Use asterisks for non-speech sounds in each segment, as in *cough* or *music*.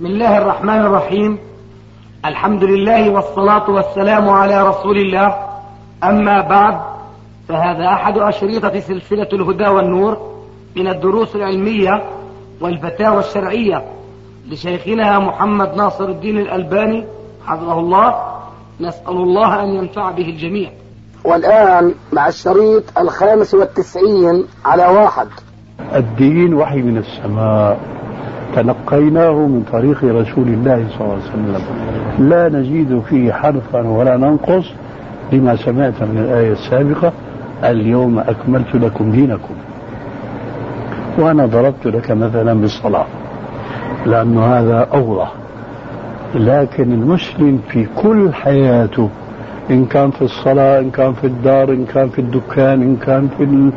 بسم الله الرحمن الرحيم. الحمد لله والصلاة والسلام على رسول الله. أما بعد فهذا أحد أشريطة سلسلة الهدى والنور من الدروس العلمية والفتاوى الشرعية لشيخنا محمد ناصر الدين الألباني حفظه الله. نسأل الله أن ينفع به الجميع. والآن مع الشريط الخامس والتسعين على واحد. الدين وحي من السماء. تلقيناه من طريق رسول الله صلى الله عليه وسلم. لا نزيد فيه حرفا ولا ننقص لما سمعت من الآية السابقة اليوم أكملت لكم دينكم. وأنا ضربت لك مثلا بالصلاة لأن هذا أوضح. لكن المسلم في كل حياته إن كان في الصلاة إن كان في الدار إن كان في الدكان إن كان في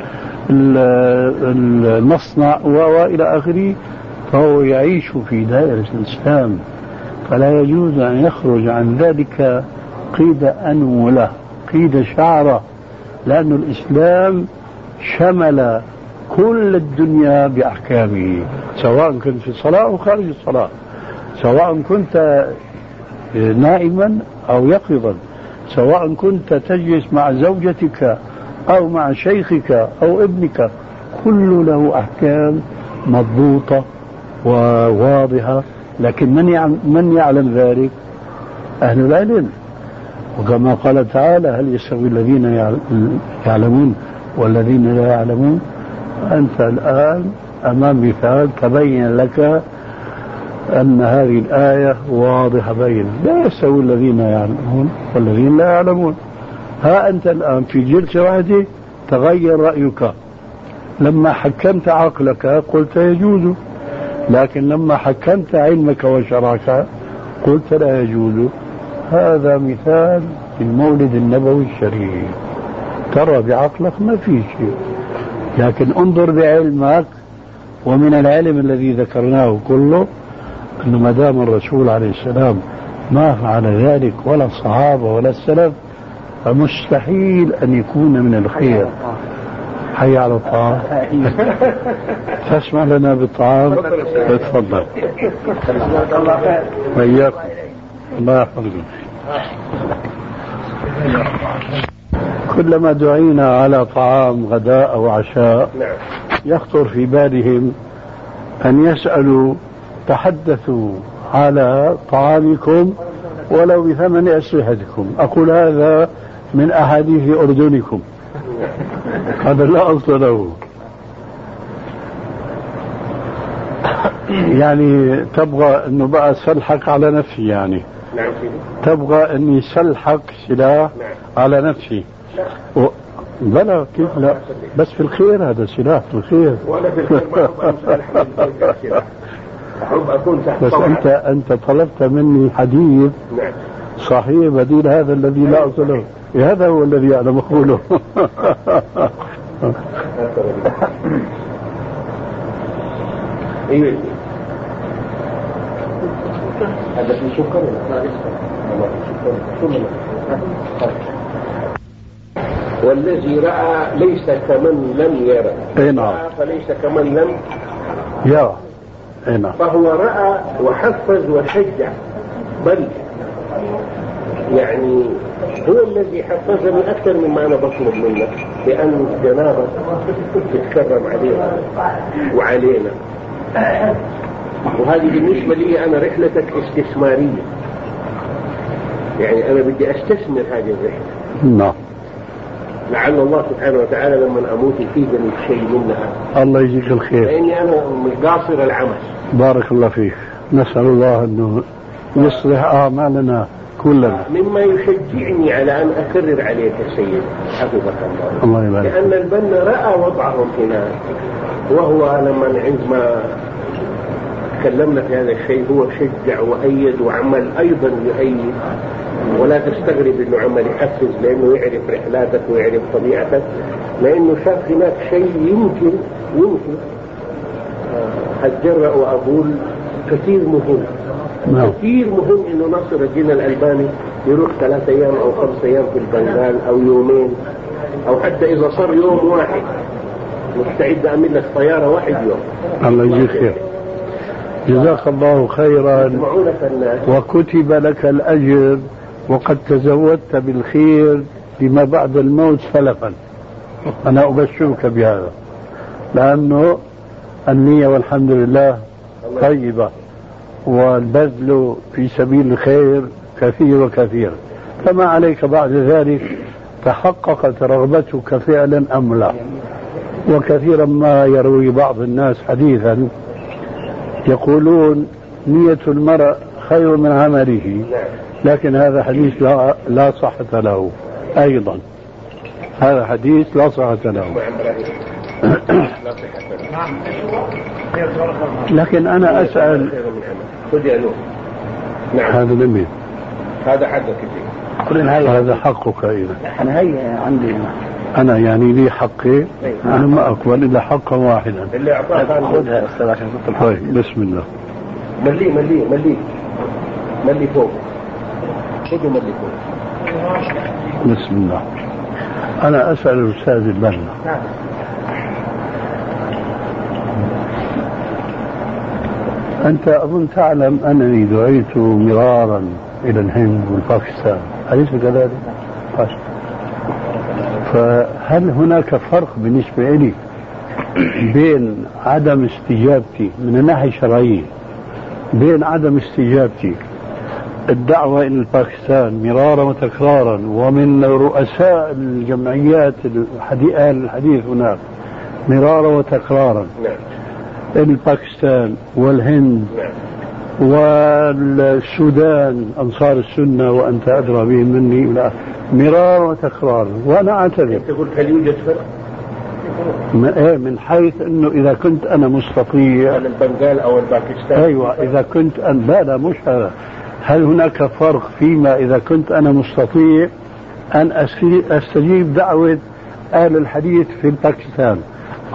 المصنع وإلى آخره فهو يعيش في دائرة الإسلام فلا يجوز أن يخرج عن ذلك قيد أنملة قيد شعرة لأن الإسلام شمل كل الدنيا بأحكامه سواء كنت في الصلاة أو خارج الصلاة سواء كنت نائما أو يقظا سواء كنت تجلس مع زوجتك أو مع شيخك أو ابنك كل له أحكام مضبوطة وواضحة لكن من يعلم, من يعلم ذلك؟ أهل العلم. وكما قال تعالى هل يستوي الذين يعلمون والذين لا يعلمون؟ أنت الآن أمام مثال تبين لك أن هذه الآية واضحة بينة لا يستوي الذين يعلمون والذين لا يعلمون. ها أنت الآن في جلسة واحدة تغير رأيك. لما حكمت عقلك قلت يجوز. لكن لما حكمت علمك وشرعك قلت لا يجوز. هذا مثال المولد النبوي الشريف. ترى بعقلك ما في شيء. لكن انظر بعلمك ومن العلم الذي ذكرناه كله أنه ما دام الرسول عليه السلام ما فعل ذلك ولا الصحابة ولا السلف فمستحيل أن يكون من الخير. حي على الطعام. *laughs* تسمع لنا بالطعام؟ تفضل. وإياكم. الله يحفظكم كلما دعينا على طعام غداء أو عشاء يخطر في بالهم أن يسألوا تحدثوا على طعامكم ولو بثمن أسلحتكم. أقول هذا من أحاديث أردنكم. هذا لا أصل له. يعني تبغى إنه بقى سلحك على نفسي يعني. نعم. تبغى إني سلحك سلاح نعم. على نفسي. و... بلا كيف لا؟ بس في الخير هذا سلاح في الخير. ولا في الخير أحب أكون تحت بس أنت أنت طلبت مني حديث نعم. صحيح بديل هذا الذي لا أصل له. هذا هو الذي مقوله أيوه هذا في والذي رأى ليس كمن لم يرى. أي نعم. فليس كمن لم يرى أي نعم. فهو رأى وحفز وشجع. بل يعني هو الذي حفزني أكثر مما أنا بطلب منك لأن الجنابة تتكرم علينا وعلينا. وهذه بالنسبة لي أنا رحلتك استثمارية. يعني أنا بدي أستثمر هذه الرحلة. نعم. لعل الله سبحانه وتعالى لما أموت يفيدني شيء منها. الله يجزيك الخير. لأني أنا مش قاصر العمل. بارك الله فيك. نسأل الله أنه يصلح أعمالنا كلنا مما يشجعني على أن أكرر عليك سيد حفظك الله. الله يبارك لأن البنا رأى وضعهم هناك وهو لما عندما تكلمنا في هذا الشيء هو شجع وأيد وعمل أيضا يؤيد. ولا تستغرب إنه عمل يحفز لأنه يعرف رحلاتك ويعرف طبيعتك. لأنه شاف هناك شيء يمكن يمكن أتجرأ وأقول كثير مهم. نعم. كثير مهم إنه ناصر الدين الألباني يروح ثلاث أيام أو خمس أيام في البنغال أو يومين أو حتى إذا صار يوم واحد. مستعد اعمل لك طيارة واحد يوم. الله يجزيك خير. جزاك الله خيرا. وكتب لك الأجر وقد تزودت بالخير لما بعد الموت سلفا أنا أبشرك بهذا. لأنه النية والحمد لله طيبة. والبذل في سبيل الخير كثير وكثير. فما عليك بعد ذلك تحققت رغبتك فعلا أم لا؟ وكثيرا ما يروي بعض الناس حديثا يقولون نية المرء خير من عمله لكن هذا حديث لا, لا صحة له أيضا. هذا حديث لا صحة له. لكن أنا أسأل خذ يا نور نعم. هذا لمين هذا حقك فيه هذا حقك أيضا أنا هي عندي. أنا يعني لي حقي. أنا ما أقبل إلا حقا واحدا. اللي اعطاك عنه. خذها يا أستاذ عشان طيب بسم الله. مليه مليه مليه ملي فوق. خذوا ملي فوق. بسم الله. أنا أسأل الأستاذ البنا نعم أنت أظن تعلم أنني دعيت مرارا إلى الهند والباكستان أليس كذلك؟ طيب. فهل هناك فرق بالنسبة لي بين عدم استجابتي من الناحية الشرعية بين عدم استجابتي الدعوة إلى الباكستان مرارا وتكرارا ومن رؤساء الجمعيات الحديث هناك مرارا وتكرارا. نعم. الباكستان والهند نعم. والسودان أنصار السنة وأنت أدرى بهم مني مرارا وتكرارا وأنا أعتذر. قلت هل يوجد فرق؟ من, إيه من حيث أنه إذا كنت أنا مستطيع. بين البنغال أو الباكستان؟ أيوة إذا كنت أن لا لا مش هذا. هل هناك فرق فيما إذا كنت أنا مستطيع أن أستجيب دعوة أهل الحديث في باكستان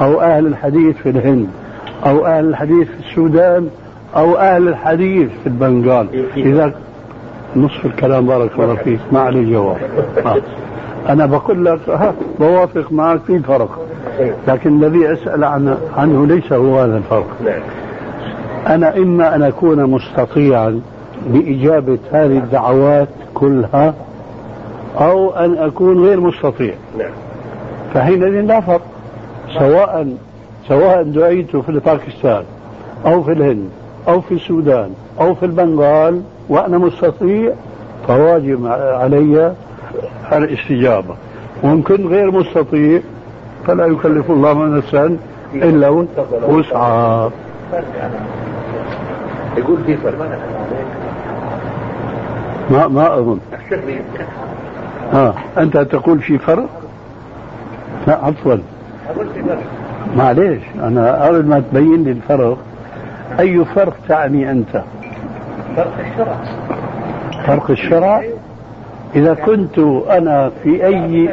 أو أهل الحديث في الهند أو أهل الحديث في السودان أو أهل الحديث في البنغال؟ إذا نصف الكلام بارك الله فيك. ما عليه جواب آه. أنا بقول لك ها بوافق معك في فرق. لكن الذي أسأل عنه, عنه ليس هو هذا الفرق. نعم. أنا إما أن أكون مستطيعا لإجابة هذه الدعوات كلها أو أن أكون غير مستطيع. نعم. فحينئذ لا فرق. سواء سواء دعيت في باكستان أو في الهند أو في السودان أو في البنغال وأنا مستطيع فواجب علي الاستجابة. وإن كنت غير مستطيع فلا يكلف الله نفسا إلا وسعها. يقول في فرق. ما ما أظن. ها أنت تقول في فرق؟ لا عفوا. معليش أنا أريد ما تبين لي الفرق. أي فرق تعني أنت؟ فرق الشرع. فرق الشرع؟ إذا كنت أنا في أي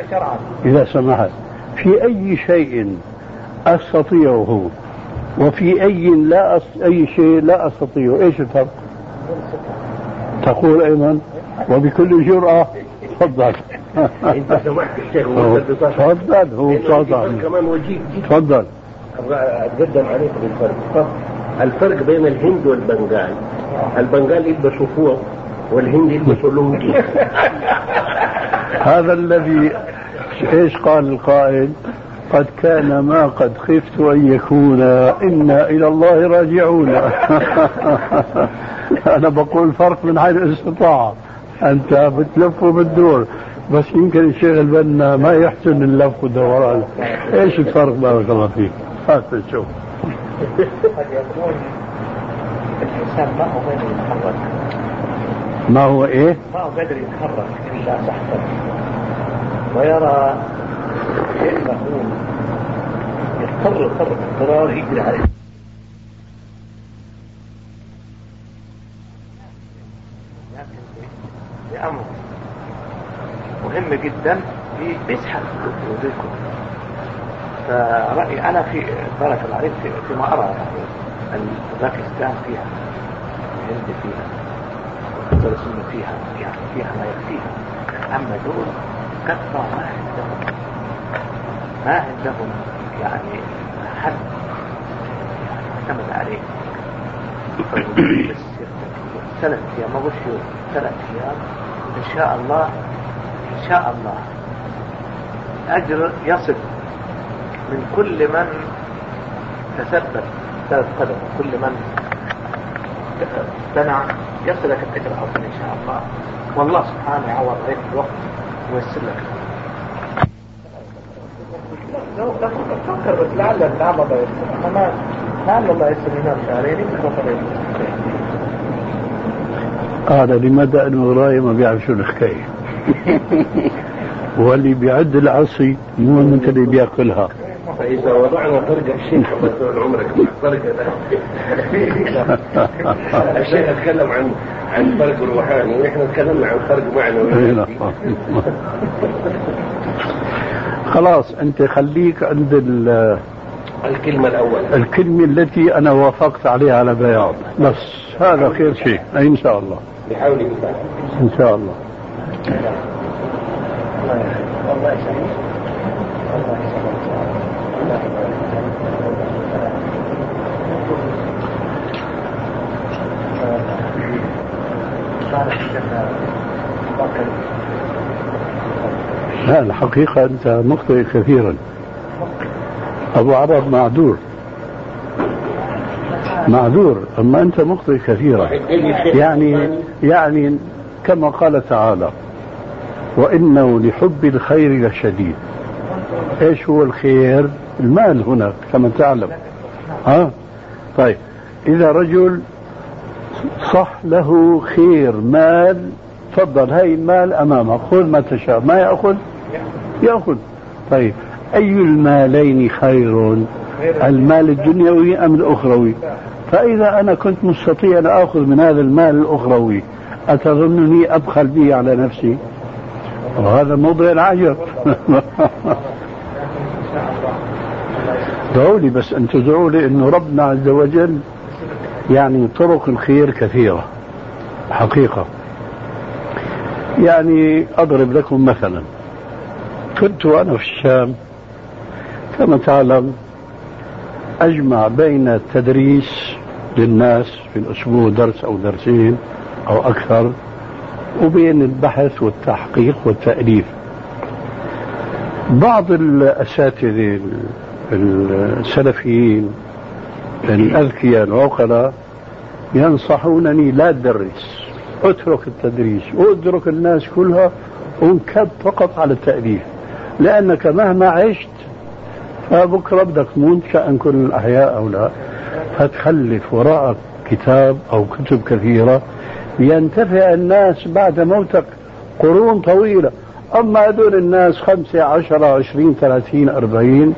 إذا سمحت. في أي شيء أستطيعه؟ وفي أي لا أس... أي شيء لا أستطيعه. إيش الفرق؟ تقول أيمن وبكل جرأة تفضل. إنت سمحت الشيخ تفضل هو الفرق تفضل. كمان تفضل. أبغى أتقدم عليك بالفرق. الفرق بين الهند والبنغال. البنغال يلبسوا فوق والهند يلبسوا لونجي. هذا الذي إيش قال القائل؟ قد كان ما قد خفت أن يكون. إنا إلى الله راجعون. *laughs* أنا بقول فرق من حيث الاستطاعه أنت بتلف وبتدور. بس يمكن الشيخ البنا ما يحسن اللف والدوران. إيش الفرق بارك الله فيك؟ هات نشوف قد يكون الإنسان ما هو قادر يتحرك ما هو إيه؟ ما هو قادر يتحرك إلا تحت ويرى كأنه يضطر اضطر اضطرار يجري عليه. لكن مهم جدا في بيسحب وجودكم فرأيي أنا في بارك الله عليك في- فيما أرى يعني أن باكستان فيها الهند فيها والدول السنة فيها يعني فيها ما يكفيها. أما دول كثرة ما عندهم. ما عندهم يعني حد يعني معتمد عليه. ثلاث أيام ما يوم ثلاث أيام. إن شاء الله إن شاء الله. أجر يصل من كل من تثبت ثلاث قدم كل من بنى يصلك الأجر عظيم إن شاء الله. والله سبحانه يعوض عليك الوقت ويسر لك لو تفكر بس لعل لعل الله يسر أما لعل الله هنا شهرين قال راي ما بيعرف شو الحكاية واللي بيعد العصي مو أنت اللي بيأكلها. فإذا وضعنا فرقة الشيخ طول عمرك فرقة الشيخ اتكلم عن عن فرق روحاني ونحن تكلمنا عن فرق معنوي. خلاص أنت خليك عند الكلمة الأولى الكلمة التي أنا وافقت عليها على بياض. بس هذا خير شيء. إن شاء الله. بحول الله. إن شاء الله. لا الحقيقة أنت مخطئ كثيرا. أبو عرب معذور. معذور. أما أنت مخطئ كثيرا. يعني يعني كما قال تعالى وإنه لحب الخير لشديد. إيش هو الخير؟ المال هنا كما تعلم. ها؟ طيب. إذا رجل صح له خير مال تفضل. هاي المال أمامك. خذ ما تشاء. ما يأخذ؟ يأخذ. طيب. أي المالين خير؟ المال الدنيوي أم الأخروي؟ فإذا أنا كنت مستطيع أن آخذ من هذا المال الأخروي أتظنني أبخل به على نفسي؟ وهذا موضع العجب. *laughs* ادعوا لي بس أن تدعوا لي أنه ربنا عز وجل يعني طرق الخير كثيرة. حقيقة. يعني أضرب لكم مثلا. كنت وأنا في الشام كما تعلم أجمع بين التدريس للناس في الأسبوع درس أو درسين أو أكثر وبين البحث والتحقيق والتأليف. بعض الأساتذة السلفيين الأذكياء العقلاء ينصحونني لا تدرس اترك التدريس واترك الناس كلها وانكب فقط على التأليف. لأنك مهما عشت فبكرة بدك تموت شأن كل الأحياء أو لا فتخلف وراءك كتاب أو كتب كثيرة. ينتفع الناس بعد موتك قرون طويلة. أما هذول الناس خمسة عشرة عشرين ثلاثين أربعين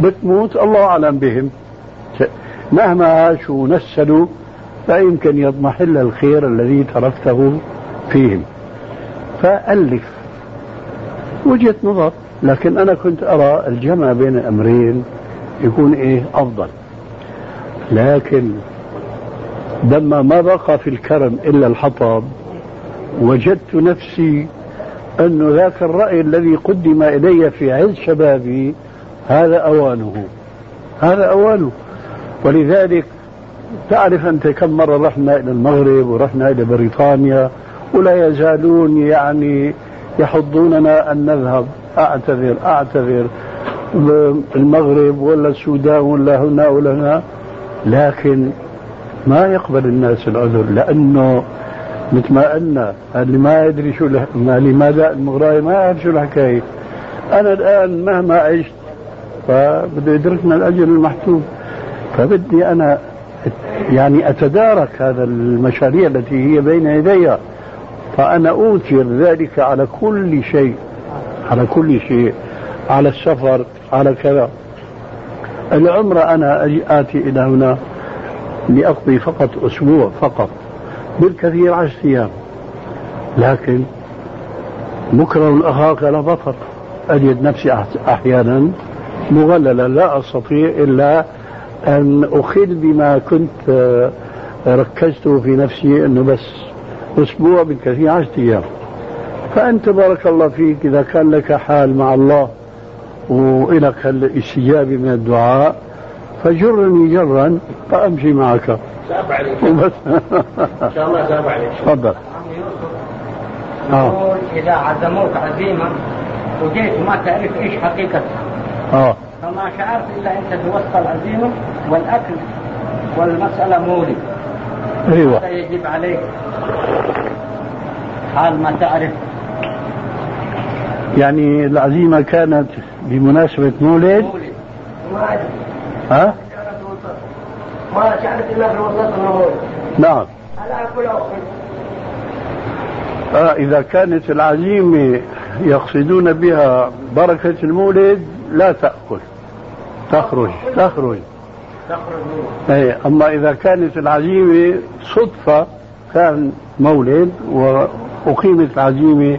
بتموت الله أعلم بهم. مهما عاشوا ونسلوا فيمكن يضمحل الخير الذي تركته فيهم. فألف. وجهة نظر لكن أنا كنت أرى الجمع بين الأمرين يكون إيه أفضل. لكن لما ما بقى في الكرم إلا الحطب وجدت نفسي أن ذاك الرأي الذي قدم إلي في عز شبابي هذا أوانه. هذا أوانه. ولذلك تعرف أنت كم مرة رحنا إلى المغرب ورحنا إلى بريطانيا ولا يزالون يعني يحضوننا أن نذهب. أعتذر أعتذر. المغرب ولا السودان ولا هنا ولا هنا. لكن ما يقبل الناس العذر لأنه مثل ما قلنا اللي ما يدري شو ما لماذا المغراي ما يعرف شو الحكاية أنا الآن مهما عشت فبده يدركنا الأجر المحتوم فبدي أنا يعني أتدارك هذا المشاريع التي هي بين يدي. فأنا أوثر ذلك على كل شيء على كل شيء على السفر على كذا. العمرة أنا آتي إلى هنا لأقضي فقط أسبوع فقط بالكثير عشر أيام. لكن مكره الأخاك لا بطل أجد نفسي أحيانا مغللا لا أستطيع إلا أن أخل بما كنت آه، ركزته في نفسي أنه بس أسبوع بالكثير عشرة أيام. فأنت بارك الله فيك إذا كان لك حال مع الله وإلك الاستجابة من الدعاء فجرني جرا فأمشي معك. الله وبس. إن شاء الله شاء الله تفضل. آه. يقول إذا عزموك عزيمة وجيت ما تعرف إيش حقيقتها آه. فما شعرت إلا أنت في وسط العزيمة والأكل والمسألة مولد. أيوه. هذا يجب عليك. حال ما تعرف. يعني العزيمة كانت بمناسبة مولد؟ مولد. ها؟ ما شعرت إلا في الوسط أنه مولد نعم. أخذ آه إذا كانت العزيمة يقصدون بها بركة المولد لا تأكل. تخرج تخرج. أي أما إذا كانت العزيمة صدفة كان مولد وأقيمت العزيمة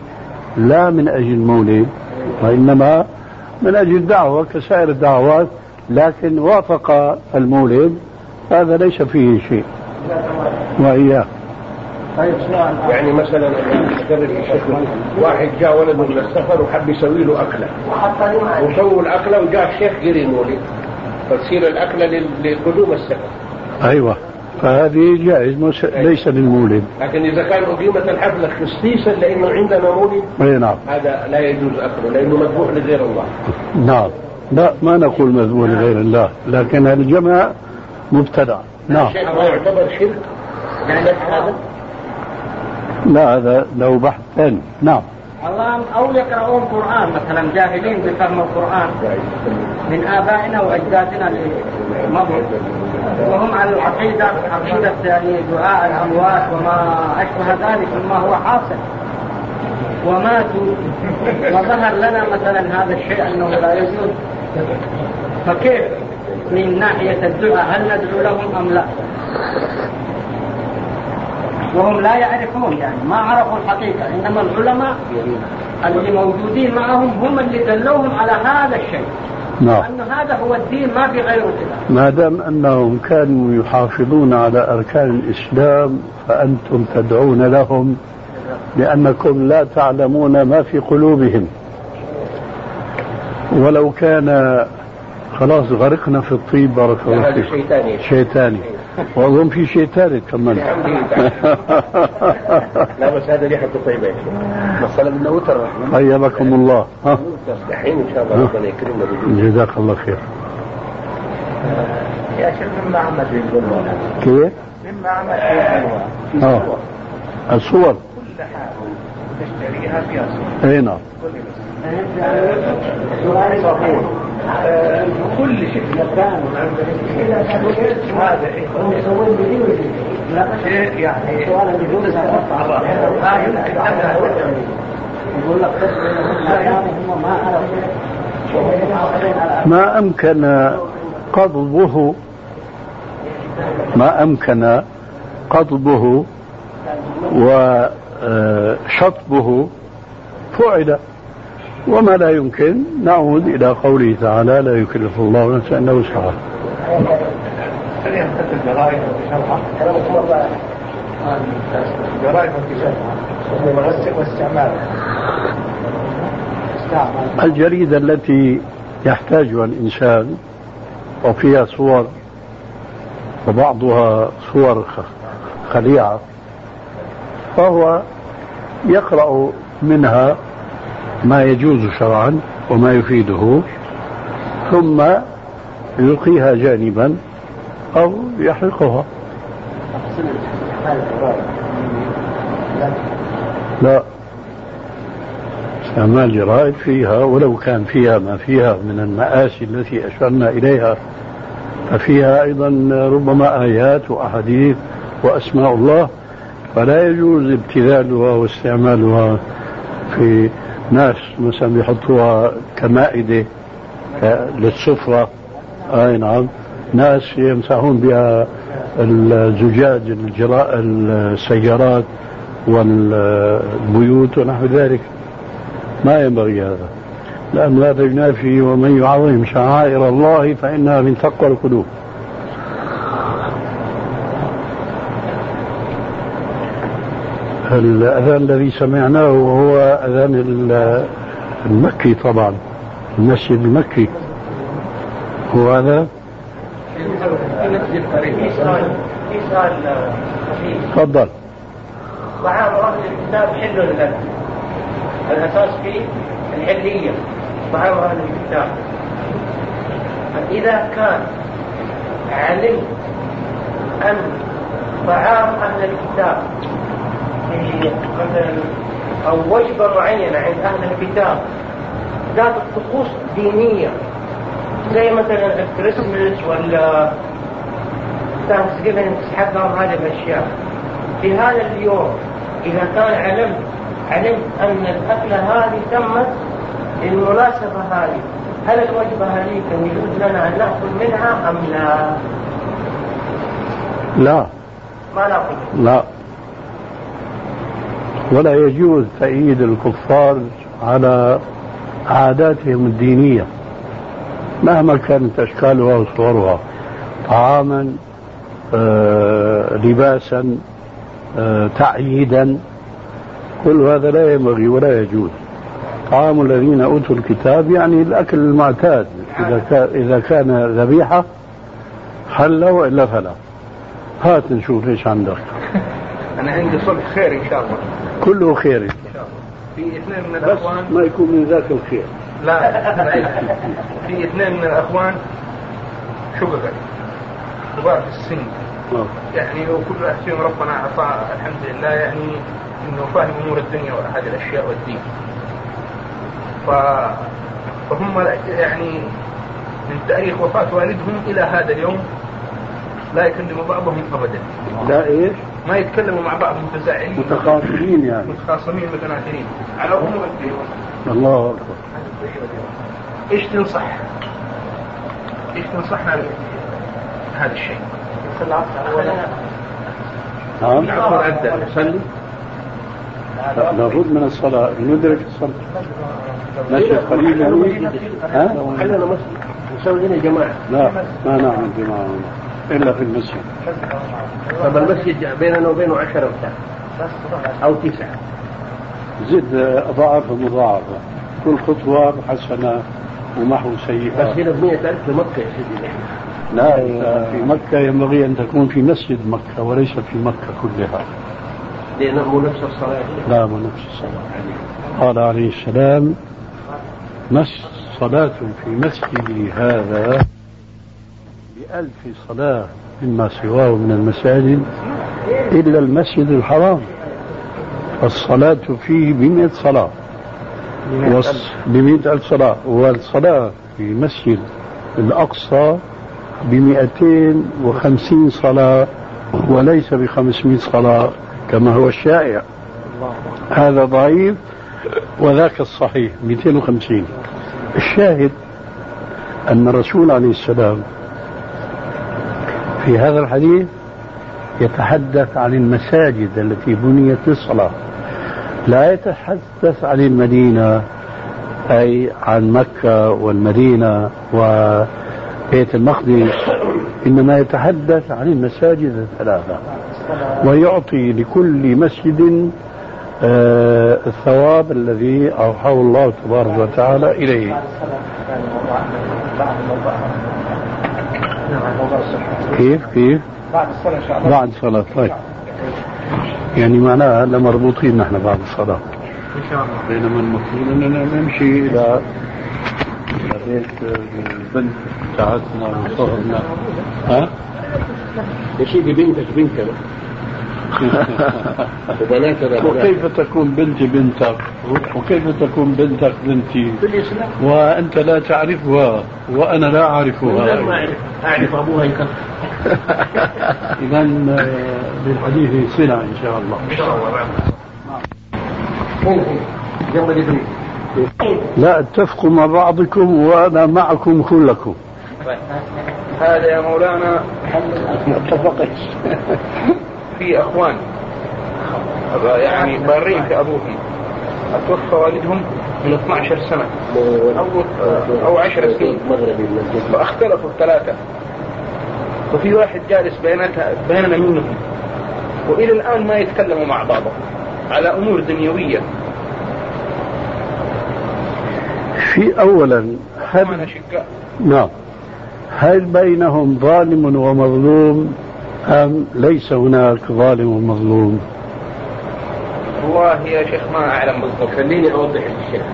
لا من أجل مولد وإنما من أجل دعوة كسائر الدعوات لكن وافق المولد هذا ليس فيه شيء. وإياه طيب يعني مثلا واحد جاء ولده من السفر وحب يسوي له أعرف وسووا الأكلة وجاء الشيخ قري مولد فتصير الأكلة لل- لقدوم السفر. أيوة. فهذه جائز مس- ليس للمولد. لكن إذا كان أقيمت الحفلة خصيصا لأنه عندنا مولد أي نعم. هذا لا يجوز أكله لأنه مذبوح لغير الله. نعم. لا ما نقول مذموم لغير الله لكن الجمع مبتدع. نعم. ما يعتبر شرك؟ يعني هذا؟ لا هذا له بحث ثاني نعم. الله أو يقرؤون قرآن مثلا جاهلين بفهم القرآن. من آبائنا وأجدادنا اللي مضوا وهم على العقيدة عقيدة يعني دعاء الأموات وما أشبه ذلك مما هو حاصل. وماتوا. وظهر لنا مثلا هذا الشيء أنه لا يجوز. فكيف؟ من ناحية الدعاء هل ندعو لهم أم لا؟ وهم لا يعرفون يعني ما عرفوا الحقيقة إنما العلماء اللي موجودين معهم هم اللي دلوهم على هذا الشيء. نعم. أن هذا هو الدين ما في غيره كذا. ما دام أنهم كانوا يحافظون على أركان الإسلام فأنتم تدعون لهم لأنكم لا تعلمون ما في قلوبهم. ولو كان خلاص غرقنا في الطيب بارك الله هذا فيك شيء ثاني شيء ثاني واظن في شيء ثالث كمان. *laughs* لا بس هذا ريحته طيبة يا شيخ. مسألة من وتر طيبكم الله. ها دحين إن شاء الله ربنا يكرمنا بجوز جزاك الله خير. يا شيخ مما عمل في الظلم كيف؟ مما عمل في آه. الصور. كل حاجة تشتريها فيها صور أي نعم. آه، كل شيء ما أمكن قضبه؟ ما أمكن قضبه وشطبه فعل. وما لا يمكن نعود إلى قوله تعالى لا يكلف الله نفسا إلا وسعها. الجريدة التي يحتاجها الإنسان وفيها صور وبعضها صور خليعة فهو يقرأ منها ما يجوز شرعا وما يفيده ثم يلقيها جانبا أو يحرقها. لا. استعمال جرائد فيها؟ ولو كان فيها ما فيها من المآسي التي أشرنا إليها ففيها أيضا ربما آيات وأحاديث وأسماء الله فلا يجوز ابتذالها واستعمالها في ناس مثلا بيحطوها كمائدة ك- للسفرة. أي نعم. ناس يمسحون بها الزجاج الجراء السيارات والبيوت ونحو ذلك. ما ينبغي هذا. لأن هذا ينافي ومن يعظم شعائر الله فإنها من تقوى القلوب. الأذان الذي سمعناه هو أذان ال- المكي طبعا المسجد المكي؟ هو هذا؟ تفضل. طعام أهل الكتاب حل لنا الأساس فيه الحلية طعام أهل الكتاب إذا كان علمت أن طعام أهل الكتاب مثلا أو وجبة معينة عند أهل الكتاب. ذات طقوس دينية. زي مثلا الكريسماس ولا Thanksgiving تحضر هذه الأشياء. في هذا اليوم إذا كان علمت علمت أن الأكلة هذه تمت للمناسبة هذه هل الوجبة هذه كان يجوز لنا أن نأكل منها أم لا؟ لا. ما نأكل. لا. ولا يجوز تأييد الكفار على عاداتهم الدينية مهما كانت أشكالها وصورها طعاما آه، لباسا آه، تعييدا كل هذا لا ينبغي ولا يجوز. طعام الذين أوتوا الكتاب يعني الأكل المعتاد إذا كان, ذبيحة حل وإلا فلا. هات نشوف إيش عندك. أنا عندي صلح خير إن شاء الله. كله خير ان شاء الله في اثنين من الاخوان ما يكون من ذاك الخير لا في اثنين من الأخوان شققا كبار في السن آه. يعني وكل واحد فيهم ربنا أعطاه الحمد لله يعني إنه فاهم أمور الدنيا وهذه الأشياء والدين. ف فهم يعني من تاريخ وفاة والدهم إلى هذا اليوم لا يكلموا بعضهم ابدا. لا إيش؟ ما يتكلموا مع بعض متزاعلين متخاصمين يعني متخاصمين متناثرين على أمور الدين. الله أكبر إيش تنصح؟ إيش تنصحنا هذا الشيء؟ نعم نصلي لا، لابد من الصلاة ندرك الصلاة نشهد قليلا ها؟ خلينا نسوي هنا جماعة لا ما نعمل جماعة هنا. إلا في المسجد. طب المسجد بيننا وبينه عشرة بتاع أو تسعة. زد أضاعف مضاعفة كل خطوة حسنة ومحو بس سيئة هنا ب 100000 في مكة يا سيدي. لا في مكة ينبغي أن تكون في مسجد مكة وليس في مكة كلها. لأنه مو نفس الصلاة. لا مو نفس الصلاة. قال عليه السلام مس صلاة في مسجدي هذا بألف صلاة مما سواه من المساجد إلا المسجد الحرام. الصلاة فيه بمئة صلاة. بمئة ألف. صلاة. والصلاة في مسجد الأقصى بمئتين وخمسين صلاة وليس بخمسمائة صلاة كما هو الشائع. هذا ضعيف وذاك الصحيح 250 الشاهد أن الرسول عليه السلام في هذا الحديث يتحدث عن المساجد التي بنيت للصلاة. لا يتحدث عن المدينة أي عن مكة والمدينة وبيت المقدس إنما يتحدث عن المساجد الثلاثة. ويعطي لكل مسجد آه، الثواب الذي أوحاه الله تبارك وتعالى إليه. كيف؟ كيف؟ بعد الصلاة إن شاء الله. بعد الصلاة طيب. يعني معناها هلا مربوطين نحن بعد الصلاة. إن شاء الله. بينما المفروض إننا نمشي إلى بيت البنت بتاعتنا وصهرنا ها؟ يا سيدي بنتك. بنات وكيف تكون بنتي بنتك؟ وكيف تكون بنتك بنتي؟ وأنت لا تعرفها وأنا لا أعرفها. ما أعرف. أبوها يكفر. إذا آه، للحديث صلة إن شاء الله. إن شاء الله لا اتفقوا مع بعضكم وأنا معكم كلكم. هذا يا مولانا متفق. في أخوان. يعني بارين في أبوهم. توفى والدهم من 12 سنة. أو أو 10 سنين. فاختلفوا الثلاثة. وفي واحد جالس بيناتها بيننا منهم. وإلى الآن ما يتكلموا مع بعضهم. على أمور دنيوية. في أولا هل نعم. هل بينهم ظالم ومظلوم؟ أم ليس هناك ظالم ومظلوم والله يا شيخ ما أعلم بالضبط. خليني أوضح للشيخ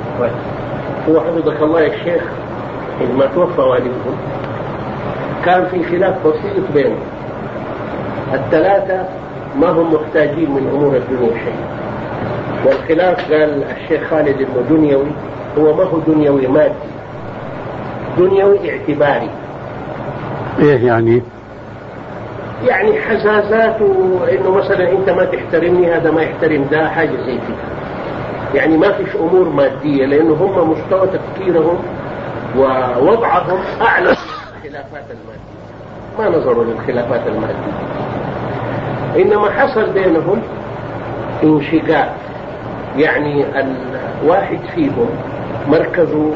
هو حفظك الله يا شيخ عندما توفى والدهم كان في خلاف بسيط بينهم الثلاثة ما هم محتاجين من أمور الدنيا شيء. والخلاف قال الشيخ خالد إنه دنيوي هو ما هو دنيوي مادي. دنيوي اعتباري. إيه يعني؟ يعني حزازات وانه مثلا أنت ما تحترمني هذا ما يحترم ده حاجة زي كده. يعني ما فيش أمور مادية لأنه هم مستوى تفكيرهم ووضعهم أعلى من الخلافات المادية. ما نظروا للخلافات المادية. إنما حصل بينهم انشقاق. يعني الواحد فيهم مركزه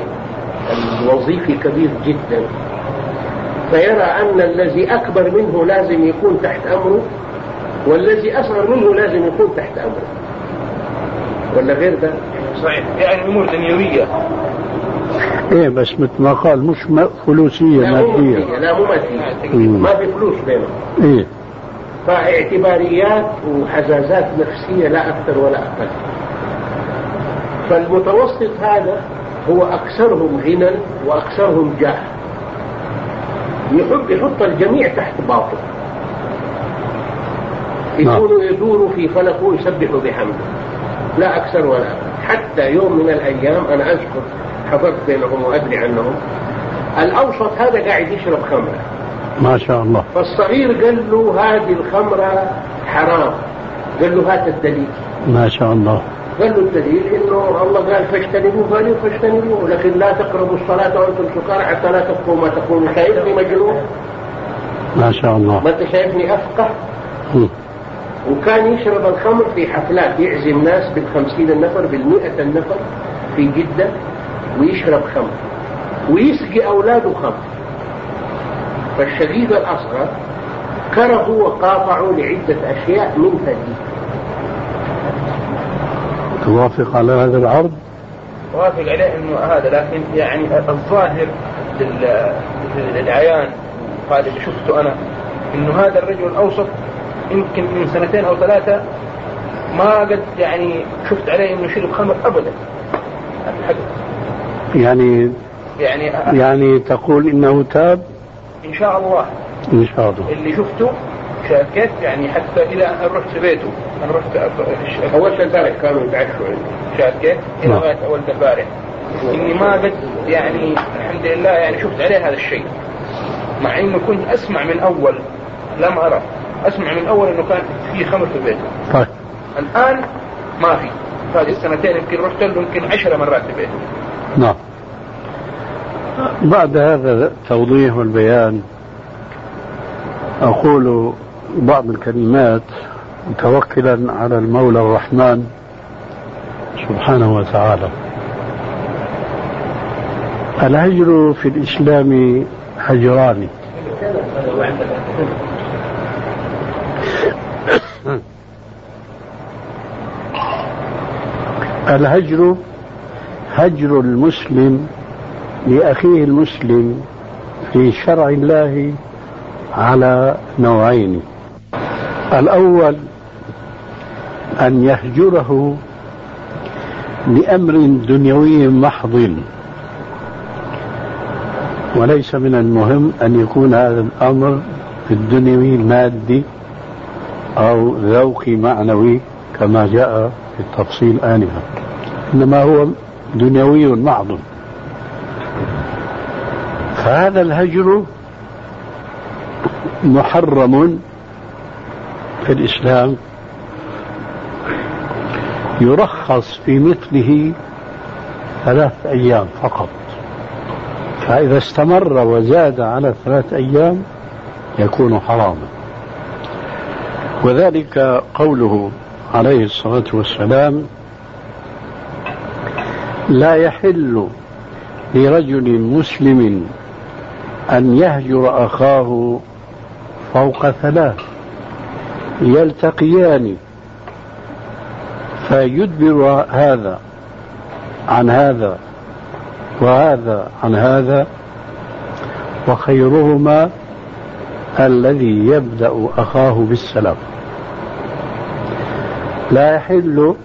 الوظيفي كبير جدا. فيرى أن الذي أكبر منه لازم يكون تحت أمره والذي أصغر منه لازم يكون تحت أمره. ولا غير ده؟ صحيح. يعني أمور دنيوية. إيه بس مثل ما قال مش فلوسية لا مو مادية. لا مو مادية. ما في فلوس بينهم. إيه. فاعتباريات وحزازات نفسية لا أكثر ولا أقل. فالمتوسط هذا هو أكثرهم غنى وأكثرهم جاه. يحب يحط الجميع تحت باطل. يكونوا يدوروا في فلكه ويسبحوا بحمده. لا أكثر ولا حتى يوم من الأيام أنا أذكر حضرت بينهم وأدري عنهم الأوسط هذا قاعد يشرب خمرة. ما شاء الله. فالصغير قال له هذه الخمرة حرام. قال له هات الدليل. ما شاء الله. قال له الدليل إنه الله قال فاجتنبوه قالوا فاجتنبوه. لكن لا تقربوا الصلاة وأنتم سكارى حتى لا تبقوا ما تقولوا شايفني مجنون ما شاء الله. ما أنت شايفني أفقه. وكان يشرب الخمر في حفلات يعزم ناس بالخمسين النفر بالمئة النفر في جدة ويشرب خمر ويسقي أولاده خمر. فالشديد الأصغر كرهوا وقاطعوا لعدة أشياء منها دي توافق على هذا العرض؟ وافق عليه إنه هذا لكن يعني الظاهر لل- للعيان هذا اللي شفته أنا إنه هذا الرجل الأوسط يمكن من سنتين أو ثلاثة ما قد يعني شفت عليه إنه شرب خمر ابدا. يعني يعني يعني تقول إنه تاب؟ إن شاء الله. إن شاء الله. اللي شفته شاكيت يعني حتى إلى أن رحت بيته. أنا رحت أول البارح كانوا يتعشوا شاكيت إلى نعم. غاية أول البارح. إني ما قد يعني الحمد لله يعني شفت عليه هذا الشيء. مع إنه كنت أسمع من أول لم أرى. أسمع من أول إنه كان في خمر في بيته. طيب. الآن ما في. هذه السنتين يمكن رحت له يمكن عشرة مرات في بيته. نعم. بعد هذا التوضيح والبيان أقول بعض الكلمات متوكلا على المولى الرحمن سبحانه وتعالى. الهجر في الإسلام هجران. الهجر هجر المسلم لأخيه المسلم في شرع الله على نوعين. الأول أن يهجره لأمر دنيوي محض. وليس من المهم أن يكون هذا الأمر في الدنيوي مادي أو ذوقي معنوي كما جاء في التفصيل آنفا. إنما هو دنيوي محض. فهذا الهجر محرم في الإسلام يرخص في مثله ثلاث أيام فقط. فإذا استمر وزاد على ثلاث أيام يكون حراما. وذلك قوله عليه الصلاة والسلام لا يحل لرجل مسلم أن يهجر أخاه فوق ثلاث يلتقيان. فيدبر هذا عن هذا وهذا عن هذا وخيرهما الذي يبدأ أخاه بالسلام. لا يحل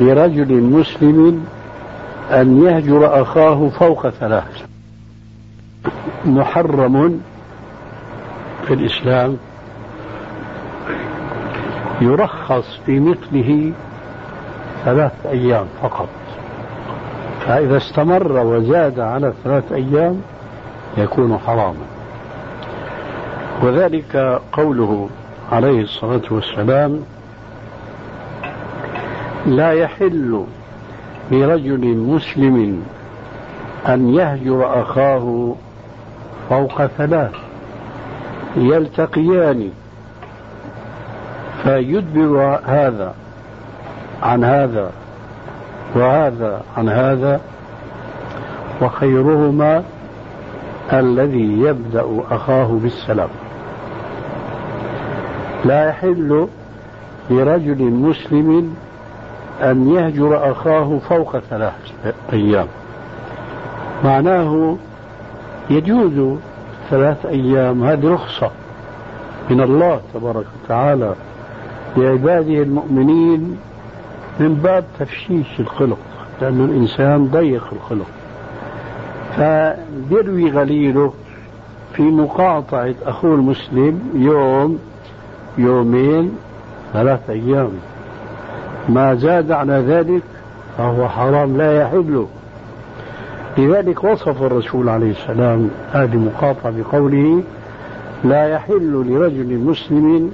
لرجل مسلم أن يهجر أخاه فوق ثلاث. محرم في الإسلام يرخص في مثله ثلاث أيام فقط. فإذا استمر وزاد على ثلاث أيام يكون حراما. وذلك قوله عليه الصلاة والسلام لا يحل لرجل مسلم أن يهجر أخاه فوق ثلاث يلتقيان فيدبر هذا عن هذا وهذا عن هذا وخيرهما الذي يبدأ أخاه بالسلام. لا يحل لرجل مسلم أن يهجر أخاه فوق ثلاث أيام. معناه يجوز ثلاث أيام هذه رخصة من الله تبارك وتعالى. لعباده المؤمنين من باب تفشيش الخلق لأن الإنسان ضيق الخلق. فبيروي غليله في مقاطعة أخوه المسلم يوم يومين ثلاث أيام. ما زاد على ذلك فهو حرام لا يحل. لذلك وصف الرسول عليه السلام هذه مقاطعة بقوله لا يحل لرجل مسلم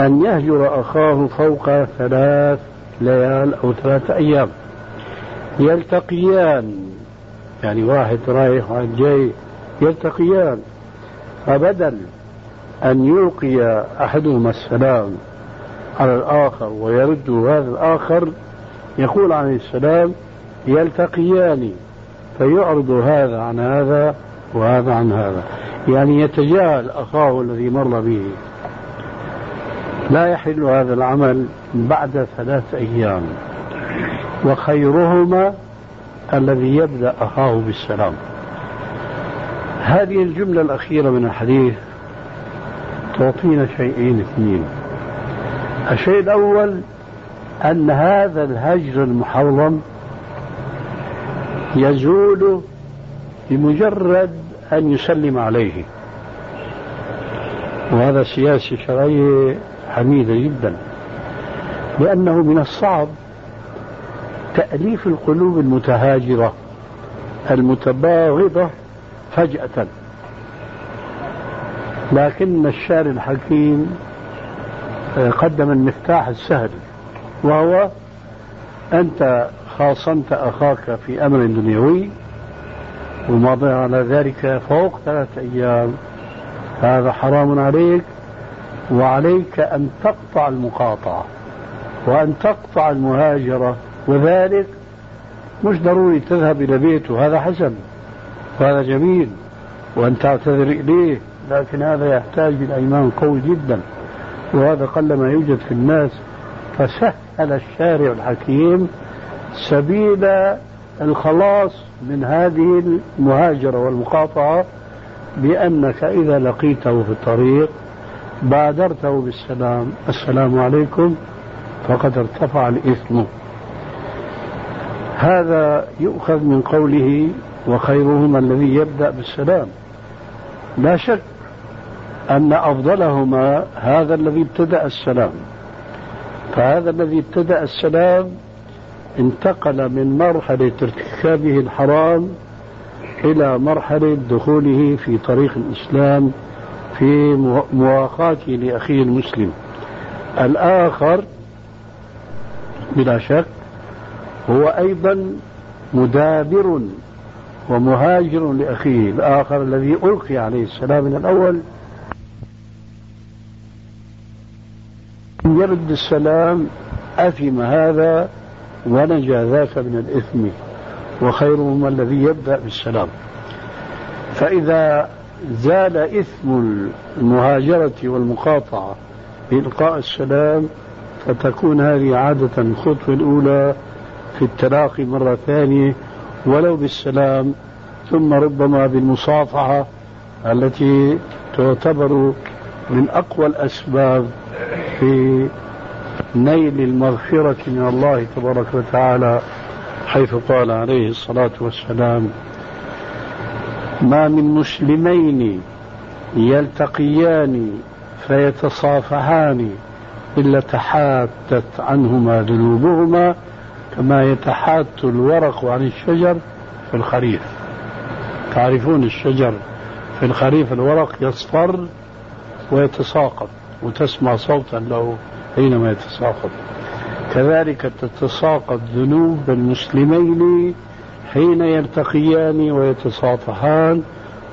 أن يهجر أخاه فوق ثلاث ليال أو ثلاثة أيام. يلتقيان. يعني واحد رايح واحد جاي. يلتقيان. فبدل أن يلقي أحدهما السلام على الآخر ويرد هذا الآخر يقول عليه السلام يلتقيان. فيعرض هذا عن هذا وهذا عن هذا. يعني يتجاهل أخاه الذي مر به. لا يحل هذا العمل بعد ثلاث أيام. وخيرهما الذي يبدأ أخاه بالسلام. هذه الجملة الأخيرة من الحديث تعطينا شيئين اثنين. الشيء الأول أن هذا الهجر المحرم يزول بمجرد أن يسلم عليه. وهذا سياسة شرعية حميدة جدا. لأنه من الصعب تأليف القلوب المتهاجرة المتباغضة فجأة. لكن الشارع الحكيم آه، قدم المفتاح السهل وهو أنت خاصمت أخاك في أمر دنيوي ومضى على ذلك فوق ثلاثة أيام. هذا حرام عليك. وعليك أن تقطع المقاطعة وأن تقطع المهاجرة وذلك مش ضروري تذهب إلى بيته هذا حسن وهذا جميل وأن تعتذر إليه لكن هذا يحتاج إلى إيمان قوي جدا وهذا قل ما يوجد في الناس فسهل الشارع الحكيم سبيل الخلاص من هذه المهاجرة والمقاطعة بأنك إذا لقيته في الطريق بادرته بالسلام. السلام عليكم. فقد ارتفع الإثم. هذا يؤخذ من قوله وخيرهما الذي يبدأ بالسلام لا شك أن أفضلهما هذا الذي ابتدأ السلام. فهذا الذي ابتدأ السلام انتقل من مرحلة ارتكابه الحرام إلى مرحلة دخوله في طريق الإسلام في مواقاته لأخيه المسلم. الآخر بلا شك هو أيضا مدابر ومهاجر لأخيه. الآخر الذي ألقي عليه السلام من الأول. يرد السلام أثم هذا ونجا ذاك من الإثم وخيرهما الذي يبدأ بالسلام. فإذا زال إثم المهاجرة والمقاطعة بإلقاء السلام فتكون هذه عادة الخطوة الأولى في التلاقي مرة ثانية ولو بالسلام ثم ربما بالمصافحة التي تعتبر من أقوى الأسباب في نيل المغفرة من الله تبارك وتعالى حيث قال عليه الصلاة والسلام ما من مسلمين يلتقيان فيتصافحان إلا تحاتت عنهما ذنوبهما كما يتحات الورق عن الشجر في الخريف. تعرفون الشجر في الخريف الورق يصفر ويتساقط وتسمع صوتا له حينما يتساقط. كذلك تتساقط ذنوب المسلمين حين يلتقيان ويتصافحان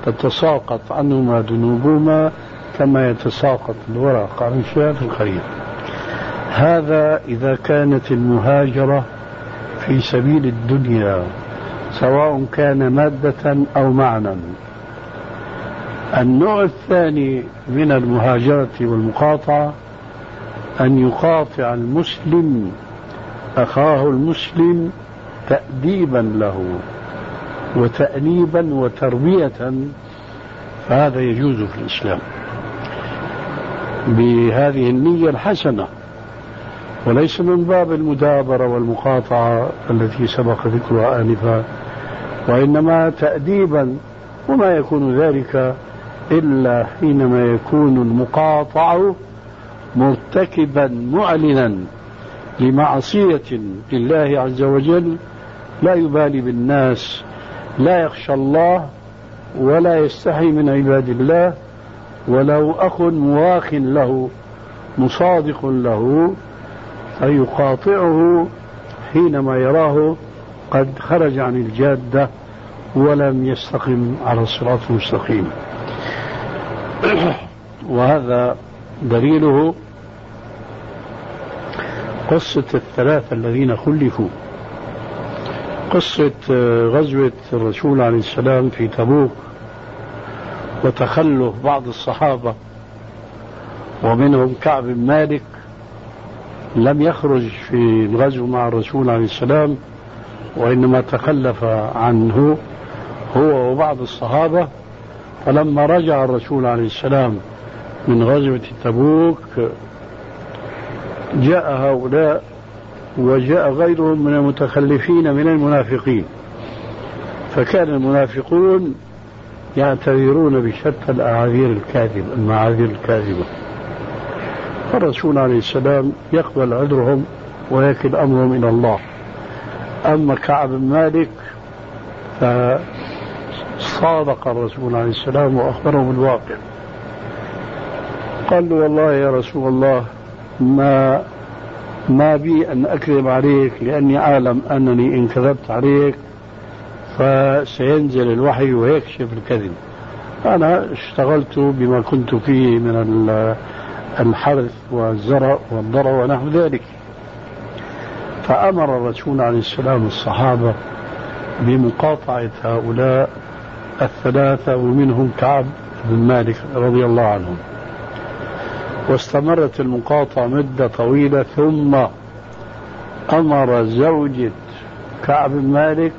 تتساقط عنهما ذنوبهما كما يتساقط الورق عن الشجر في هذا إذا كانت المهاجرة في سبيل الدنيا سواء كان مادة أو معنى. النوع الثاني من المهاجرة والمقاطعة أن يقاطع المسلم أخاه المسلم تأديبا له وتأنيبا وتربية فهذا يجوز في الإسلام بهذه النية الحسنة. وليس من باب المدابرة والمقاطعة التي سبق ذكرها آنفا وإنما تأديبا وما يكون ذلك إلا حينما يكون المقاطع مرتكبا معلنا لمعصية لله عز وجل لا يبالي بالناس لا يخشى الله ولا يستحي من عباد الله. ولو أخ مواخ له مصادق له فيقاطعه حينما يراه قد خرج عن الجادة ولم يستقم على الصراط المستقيم. *clears throat* وهذا دليله قصة الثلاثة الذين خلفوا. قصة غزوة الرسول عليه السلام في تبوك وتخلف بعض الصحابة ومنهم كعب بن مالك لم يخرج في الغزو مع الرسول عليه السلام وإنما تخلف عنه هو وبعض الصحابة. فلما رجع الرسول عليه السلام من غزوة تبوك جاء هؤلاء وجاء غيرهم من المتخلفين من المنافقين. فكان المنافقون يعتذرون بشتى الأعاذير الكاذبة المعاذير الكاذبة. فالرسول عليه السلام يقبل عذرهم ويكل أمرهم إلى الله. أما كعب بن مالك فصادق الرسول عليه السلام وأخبره بالواقع. قال له والله يا رسول الله ما ما بي أن أكذب عليك لأني أعلم أنني إن كذبت عليك فسينزل الوحي ويكشف الكذب. أنا اشتغلت بما كنت فيه من الحرث والزرع والضرع ونحو ذلك. فأمر الرسول عليه السلام الصحابة بمقاطعة هؤلاء الثلاثة ومنهم كعب بن مالك رضي الله عنهم واستمرت المقاطعة مدة طويلة ثم أمر زوجة كعب بن مالك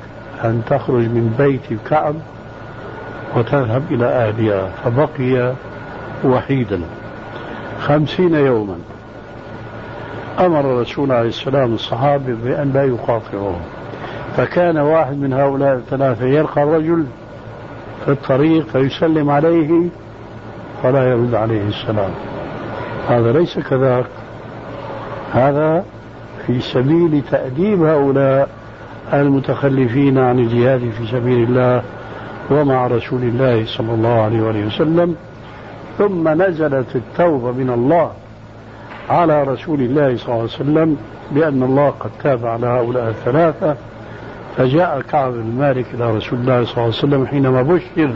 أن تخرج من بيت كعب وتذهب إلى أهلها فبقي وحيدا خمسين يوما. أمر الرسول عليه السلام الصحابة بأن لا يقاطعوهم فكان واحد من هؤلاء الثلاثة يلقى الرجل في الطريق فيسلم عليه فلا يرد عليه السلام. هذا ليس كذاك. هذا في سبيل تأديب هؤلاء المتخلفين عن الجهاد في سبيل الله ومع رسول الله صلى الله عليه وآله وسلم. ثم نزلت التوبة من الله على رسول الله صلى الله عليه وسلم بأن الله قد تاب على هؤلاء الثلاثة. فجاء كعب بن مالك إلى رسول الله صلى الله عليه وسلم حينما بشر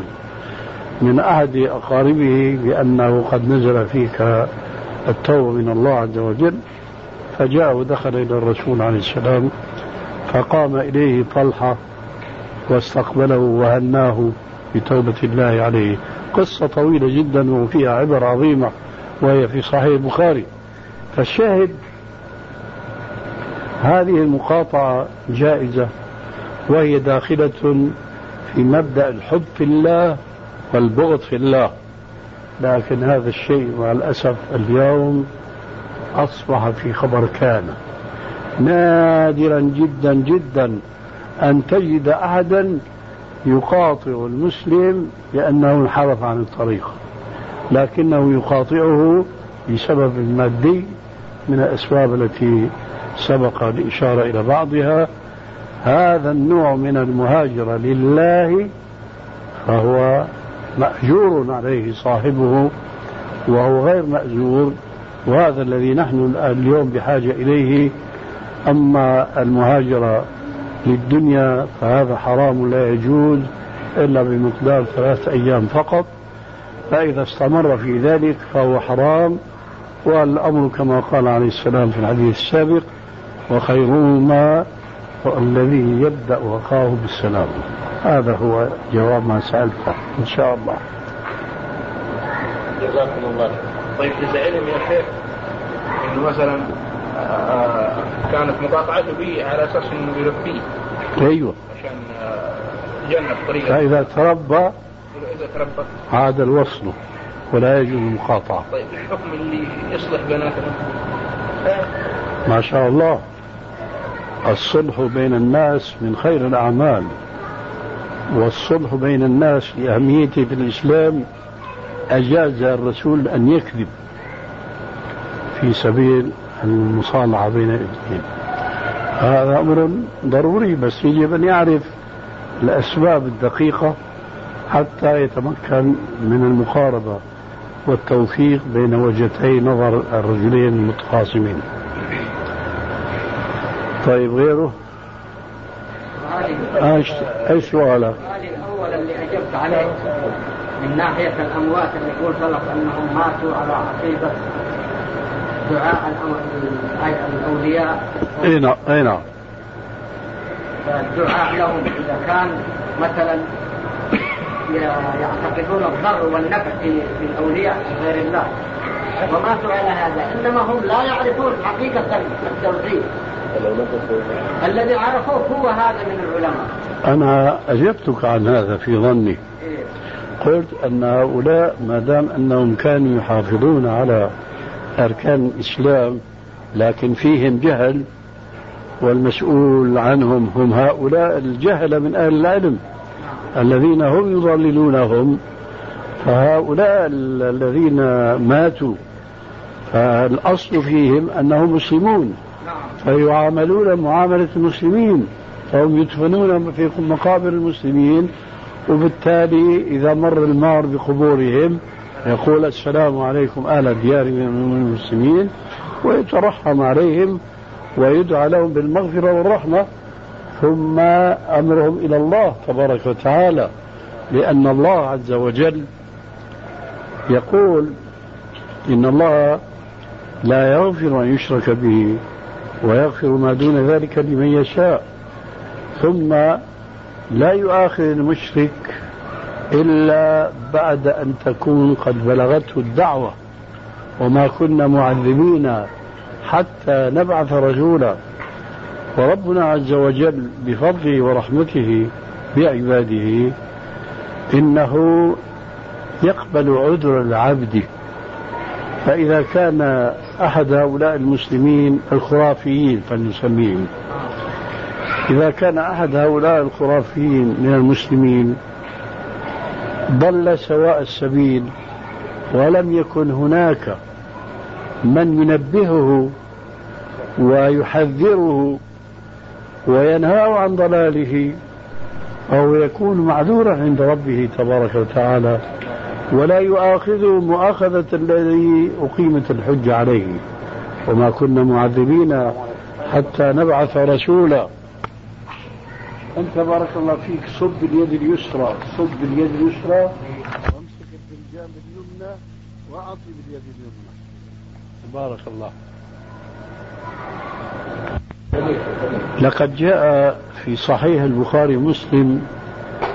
من أحد أقاربه بأنه قد نزل فيك التوبة من الله عز وجل فجاء ودخل إلى الرسول عليه السلام فقام إليه طلحة واستقبله وهناه بتوبة الله عليه. قصة طويلة جدا وفيها عبر عظيمة وهي في صحيح البخاري. فالشاهد هذه المقاطعة جائزة وهي داخلة في مبدأ الحب في الله والبغض في الله. لكن هذا الشيء مع الأسف اليوم أصبح في خبر كان. نادرا جدا جدا أن تجد أحدا يقاطع المسلم لأنه انحرف عن الطريق لكنه يقاطعه بسبب مادي من الأسباب التي سبق الإشارة إلى بعضها. هذا النوع من المهاجرة لله فهو مأجور عليه صاحبه وهو غير مأجور وهذا الذي نحن اليوم بحاجة إليه. أما المهاجرة للدنيا فهذا حرام لا يجوز إلا بمقدار ثلاثة أيام فقط. فإذا استمر في ذلك فهو حرام والأمر كما قال عليه السلام في الحديث السابق وخيرهما الذي يبدأ أخاه بالسلام. هذا هو جواب ما سألته إن شاء الله. جزاكم الله طيب إذا علم يا شيخ إنه مثلا آه، كانت مقاطعته به على أساس إنه يربيه. أيوه. عشان آه، يتجنب طريقة. فإذا تربى إذا تربى. عاد الوصل ولا يجوز المقاطعة طيب الحكم اللي يصلح بيناتهم ما شاء الله. الصلح بين الناس من خير الأعمال والصلح بين الناس لأهميته في الإسلام أجاز الرسول أن يكذب في سبيل المصالحة بين الاثنين. هذا أمر ضروري بس يجب أن يعرف الأسباب الدقيقة حتى يتمكن من المقاربة والتوفيق بين وجهتي نظر الرجلين المتخاصمين. طيب غيره؟ إيش إيش سؤالك؟ الأول اللي أجبت عليه من ناحية الأموات اللي يقول سبق أنهم ماتوا على عقيدة دعاء الأولياء. إي نعم إي نعم. فالدعاء لهم إذا كان مثلا يعتقدون الضر والنفع في الأولياء غير الله. وماتوا على هذا. إنما هم لا يعرفون حقيقة التوحيد. الذي عرفوه هو هذا من العلماء. أنا أجبتك عن هذا في ظني. إيه. قلت أن هؤلاء ما دام أنهم كانوا يحافظون على أركان الإسلام لكن فيهم جهل والمسؤول عنهم هم هؤلاء الجهل من أهل العلم الذين هم يضللونهم. فهؤلاء الذين ماتوا فالأصل فيهم أنهم مسلمون. فيعاملون معاملة المسلمين فهم يدفنون في مقابر المسلمين وبالتالي إذا مر المار بقبورهم يقول السلام عليكم أهل الديار من المسلمين ويترحم عليهم ويدعى لهم بالمغفرة والرحمة. ثم أمرهم إلى الله تبارك وتعالى لأن الله عز وجل يقول إن الله لا يغفر أن يشرك به. ويغفر ما دون ذلك لمن يشاء. ثم لا يؤاخذ المشرك إلا بعد أن تكون قد بلغته الدعوة. وما كنا معذبين حتى نبعث رسولا وربنا عز وجل بفضله ورحمته بعباده إنه يقبل عذر العبد. فإذا كان أحد هؤلاء المسلمين الخرافيين فلنسميهم. إذا كان أحد هؤلاء الخرافيين من المسلمين ضل سواء السبيل ولم يكن هناك من ينبهه ويحذره وينهاه عن ضلاله فهو يكون معذورا عند ربه تبارك وتعالى. ولا يؤاخذه مؤاخذة الذي أقيمت الحجة عليه. وما كنا معذبين حتى نبعث رسولا. أنت بارك الله فيك صب اليد اليسرى صب اليد اليسرى وامسك الفنجان باليمنى وأعطي باليد اليمنى. بارك الله. لقد جاء في صحيح البخاري ومسلم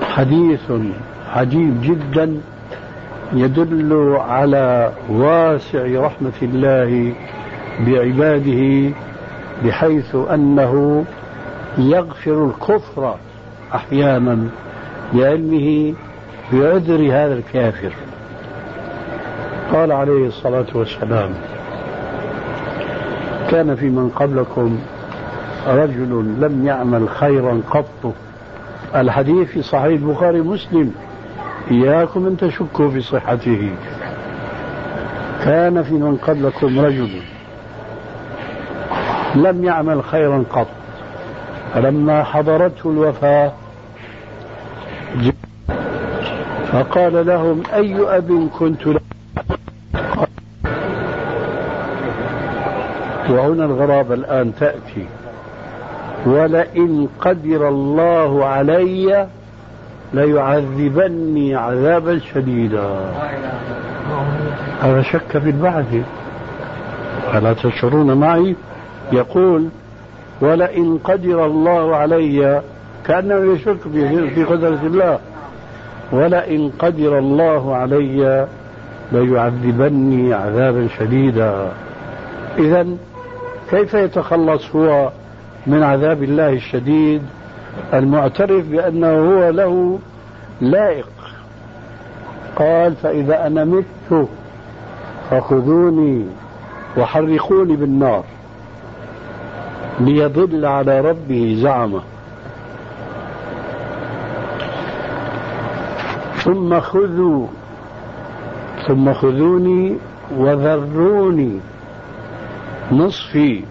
حديث عجيب جدا. يدل على واسع رحمة الله بعباده بحيث أنه يغفر الكفر أحيانا لعلمه بعذر هذا الكافر. قال عليه الصلاة والسلام كان في من قبلكم رجل لم يعمل خيرا قط. الحديث في صحيح البخاري مسلم إياكم أن تشكوا في صحته. كان في من قبلكم رجل لم يعمل خيرا قط. فلما حضرته الوفاة فقال لهم أي أب كنت له؟ وهنا الغرابة الآن تأتي. ولئن قدر الله علي ليعذبني عذابا شديدا. هذا شك في البعث. ألا تشعرون معي؟ يقول ولئن قدر الله علي كأنه يشك في قدرة الله. ولئن قدر الله علي ليعذبني عذابا شديدا. إذا كيف يتخلص هو من عذاب الله الشديد؟ المعترف بأنه هو له لائق. قال فإذا أنا مت فخذوني وحرقوني بالنار ليضل على ربه زعمة. ثم خذوا ثم خذوني وذروني نصفي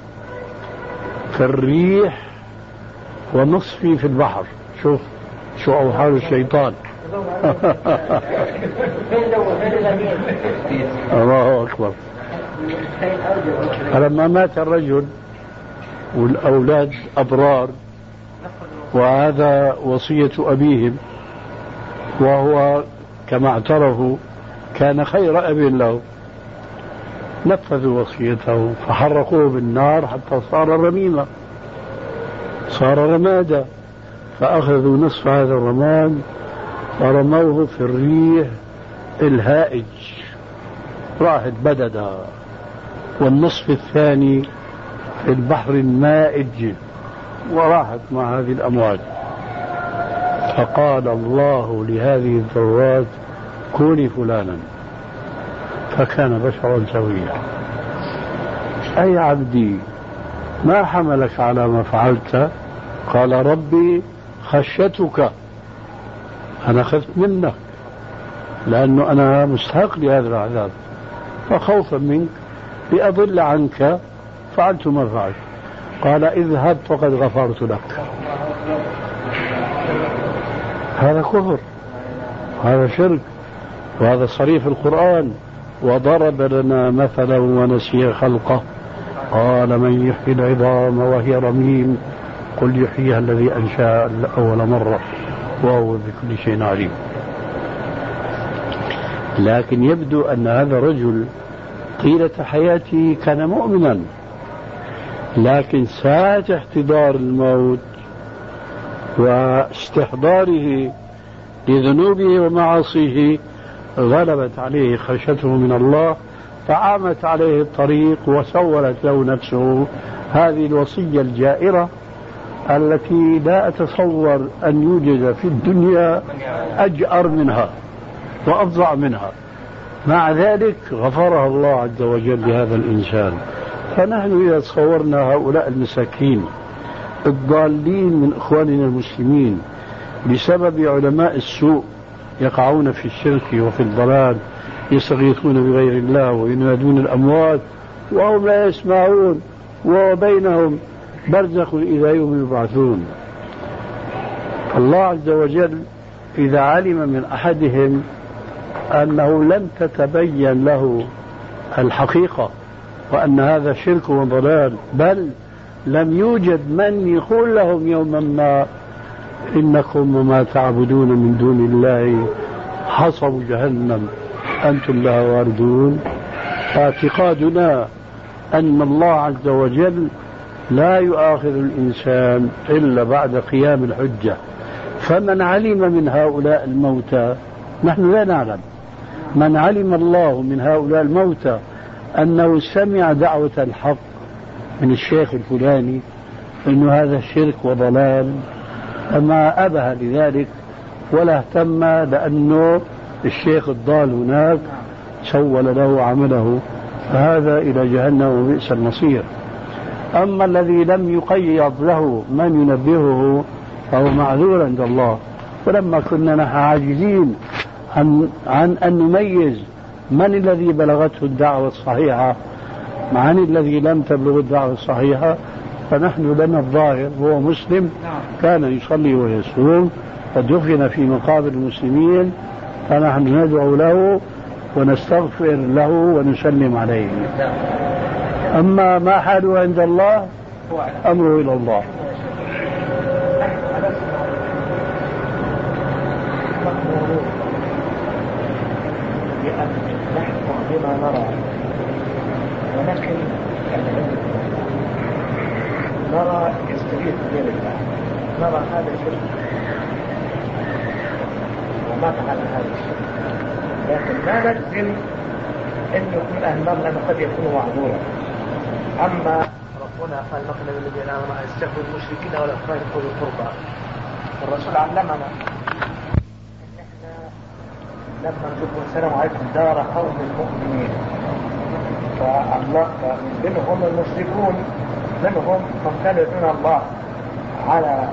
في الريح ونصفي في البحر. شوف شو أوحال الشيطان. *laughs* الله أكبر. فلما مات الرجل والأولاد أبرار وهذا وصية أبيهم وهو كما اعترفوا كان خير أب له. نفذوا وصيته فحرقوه بالنار حتى صار رميما. صار رمادا فأخذوا نصف هذا الرماد ورموه في الريح الهائج. راحت بددا. والنصف الثاني في البحر المائج وراحت مع هذه الأمواج فقال الله لهذه الذرات كوني فلانا. فكان بشرا سويا. أي عبدي ما حملك على ما فعلت؟ قال ربي خشيتك. أنا خفت منك لأنه أنا مستحق لهذا العذاب. فخوفا منك لأضل عنك فعلت ما فعلت. قال اذهب فقد غفرت لك. هذا كفر هذا شرك وهذا صريح القرآن. وضرب لنا مثلا ونسي خلقه. قال من يحيي العظام وهي رميم قل يحييها الذي أنشأ أول مرة. وهو بكل شيء عليم. لكن يبدو أن هذا الرجل طيلة حياته كان مؤمنا. لكن ساعة احتضار الموت واستحضاره لذنوبه ومعاصيه غلبت عليه خشيته من الله فعامت عليه الطريق وسولت له نفسه. هذه الوصية الجائرة التي لا أتصور أن يوجد في الدنيا أجأر منها وأفظع منها. مع ذلك غفرها الله عز وجل لهذا الإنسان. فنحن إذا تصورنا هؤلاء المساكين الضالين من إخواننا المسلمين بسبب علماء السوء يقعون في الشرك وفي الضلال يستغيثون بغير الله وينادون الأموات وهم لا يسمعون وبينهم برزخ إلى يوم يبعثون. الله عز وجل إذا علم من أحدهم أنه لم تتبين له الحقيقة وأن هذا شرك وضلال بل لم يوجد من يقول لهم يوما ما إنكم وما تعبدون من دون الله حصب جهنم أنتم لها واردون. فاعتقادنا أن الله عز وجل لا يؤاخذ الإنسان إلا بعد قيام الحجة. فمن علم من هؤلاء الموتى نحن لا نعلم. من علم الله من هؤلاء الموتى أنه سمع دعوة الحق من الشيخ الفلاني أنه هذا شرك وضلال فما أبه لذلك ولا اهتم لأنه الشيخ الضال هناك سول له عمله فهذا إلى جهنم وبئس المصير. أما الذي لم يقيض له من ينبهه فهو معذور عند الله. ولما كنا نحن عاجزين عن, عن أن نميز من الذي بلغته الدعوة الصحيحة عن الذي لم تبلغ الدعوة الصحيحة فنحن لنا الظاهر هو مسلم كان يصلي ويصوم ودفن في مقابر المسلمين فنحن ندعو له ونستغفر له ونسلم عليه. أما ما حاله عند الله أمره إلى الله. بما نرى نرى نرى وما فعل هذا الشرك لكن لا نجزم إنه يكون أهل لأنه قد يكون معذورا أما ربنا قال مثلا الذين آمنوا أن يستغفروا المشركين ولا يدخلوا القربى. الرسول علمنا ان إحنا لما نقول السلام عليكم دار قوم المؤمنين. فالله منهم المشركون منهم من كان يدعون الله على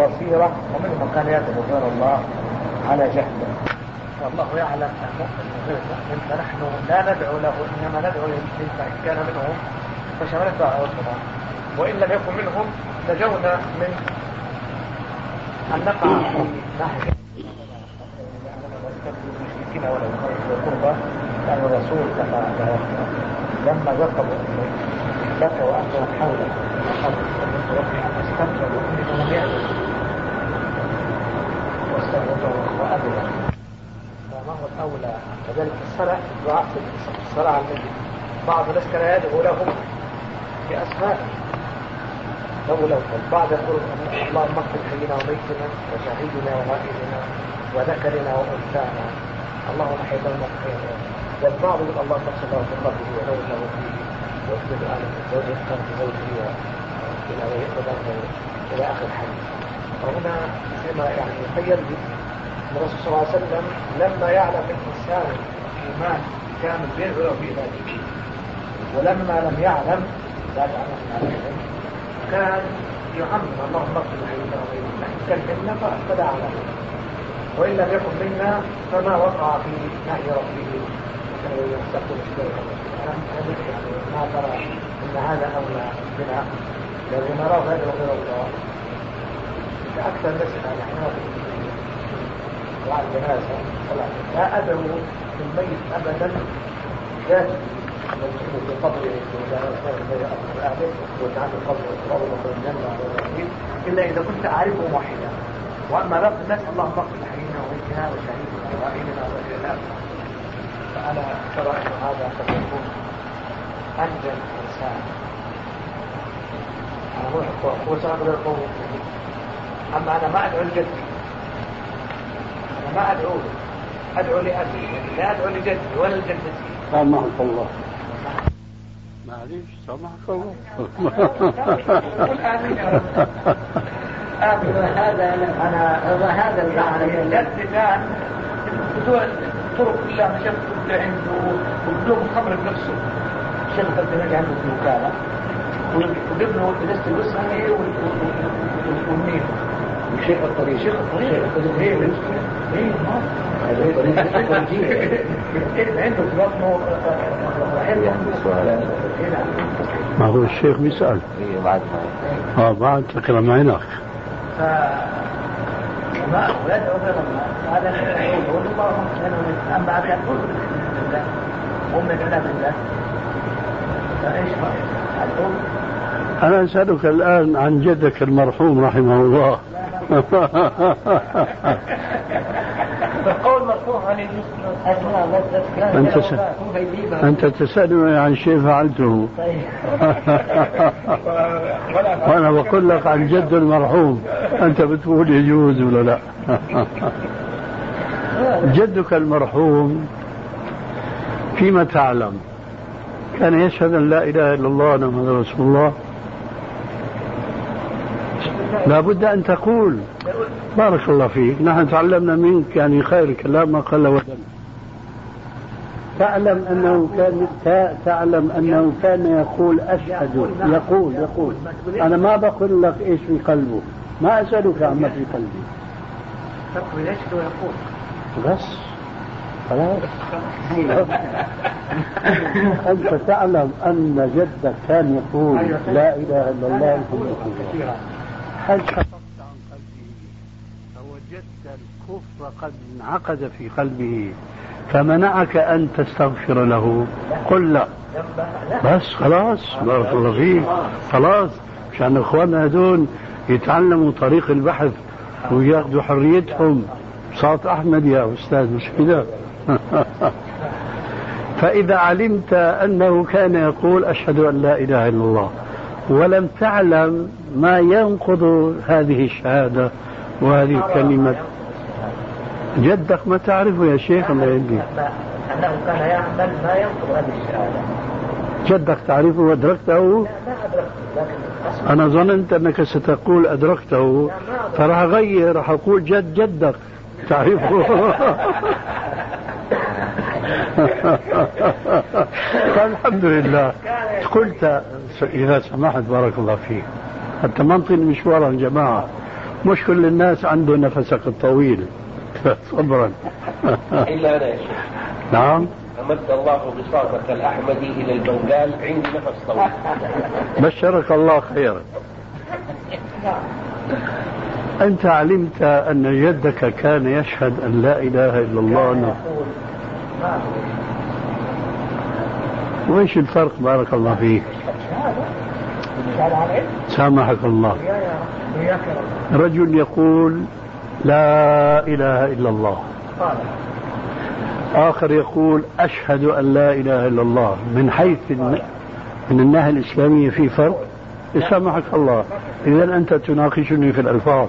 بصيرة ومنهم من كان يدعو غير الله على جهل والله يعلم المؤمن وغير المؤمن فنحن لا ندعو له إنما ندعو للمسلمين فان كان منهم فشملت دعوتنا وإن لم يكن منهم نجونا من أن نقع في ناحية المشركين ولا القربى كان الرسول كما لما ذكروا لك وانت حولك فقد ربي ان استغفر واني لم يأتي واستغفر وأذن فما هو الأولى كذلك الصلاة دعاء الصلاة على النبي. بعض الناس كان يدعو لهم بأسماء يدعو لهم البعض يقول اللهم اغفر حينا وميتنا وشهيدنا وغائبنا وذكرنا وأنثانا. اللهم حي المحيين والبعض يقول اللهم اغفر له ونور له فيه واكتب آل زوجه كانت زوجه إلى ويقبل إلى آخر الحديث. وهنا كما يعني يخيل الرسول صلى الله عليه وسلم لما يعلم الإنسان الإيمان كامل بينه في ذلك ولما لم يعلم لا عليهم كان يعمم اللهم اغفر لحينا وغيرنا كان منا فاهتدى على وإن لم يكن منا فما وقع في نهي ربه؟ يستقبل الشرك يعني ما ترى إن هذا أولى بنا لو نراه هذا غير الله. أكثر مسألة نحن وعلى الجنازة لا أدعو الميت أبدا. ذاته نكتبه في قبره وجعل القبر قبر الجنة إلا إذا كنت أعرفه موحدا وأما رب الناس اللهم اغفر لحينا وميتنا وشهيدنا وغائبنا وغيرنا فأنا ترى أن هذا قد يكون أنجل إنسان أنا هو هو سأقول القوم أما أنا ما أدعو لجدي. أنا ما أدعو له أدعو لأبي لا أدعو لجدي ولا لجدتي. سامحك الله. معليش سامحك الله. هذا أنا هذا المعنى الجد كان الطرق كلها مشيت عنده وبدون خمر بنفسه شيخ التنجي عنده في الوكالة وابنه لسه الوسعي والنيل شيخ الطريق. شيخ الطريق. شيخ الطريق. إيه ما هو الشيخ بيسأل آه بعد عينك ما رايك؟ أنا أسألك الآن عن جدك المرحوم رحمه الله *laughs* القول مرفوع عن أنت س... أنت تسألني عن شيء فعلته. *laughs* وأنا بقول لك عن جد المرحوم أنت بتقول يجوز ولا لا؟ *laughs* جدك المرحوم فيما تعلم. كان يشهد أن لا إله إلا الله محمد رسول الله. لا بد أن تقول. بارك الله فيك. نحن تعلمنا منك يعني خير الكلام ما قل ودل. تعلم أنه كان تعلم أنه كان يقول أشهد. يقول يقول. أنا ما بقول لك إيش في قلبه. ما أسألك عما في قلبي. تقبل يشهد ويقول بس. خلاص. أنت تعلم أن جدك كان يقول لا إله إلا الله محمد رسول الله. هل شققت عن قلبه؟ فوجدت الكفر قد انعقد في قلبه فمنعك أن تستغفر له. قل لا. بس خلاص بارك الله فيك. خلاص مشان إخواننا هذول يتعلموا طريق البحث وياخذوا حريتهم. صوت أحمد يا أستاذ مش كده؟ *laughs* فإذا علمت أنه كان يقول أشهد أن لا إله إلا الله ولم تعلم ما ينقض هذه الشهادة وهذه الكلمة. جدك ما تعرفه يا شيخ الله يهديك. أنه كان يعمل ما ينقض هذه الشهادة. جدك تعرفه وادركته؟ لا أدركته لكن أنا ظننت أنك ستقول أدركته. فراح أغير راح أقول جد جدك. تعرفه؟ *laughs* *laughs* فالحمد لله. قلت إذا سمحت بارك الله فيك. حتى ما نطيل مشوارا جماعة مش كل الناس عنده نفسك الطويل. *laughs* صبرا. إلا أنا يا شيخ. نعم. أمد الله بساطك الأحمدي إلى البنغال. عندي نفس طويل. بشرك الله خيرا. أنت علمت أن جدك كان يشهد أن لا إله إلا الله. وإيش الفرق بارك الله فيك؟ سامحك الله. رجل يقول لا إله إلا الله. آخر يقول أشهد أن لا إله إلا الله. من حيث من الناحية الإسلامية في فرق. سامحك الله. إذا أنت تناقشني في الألفاظ.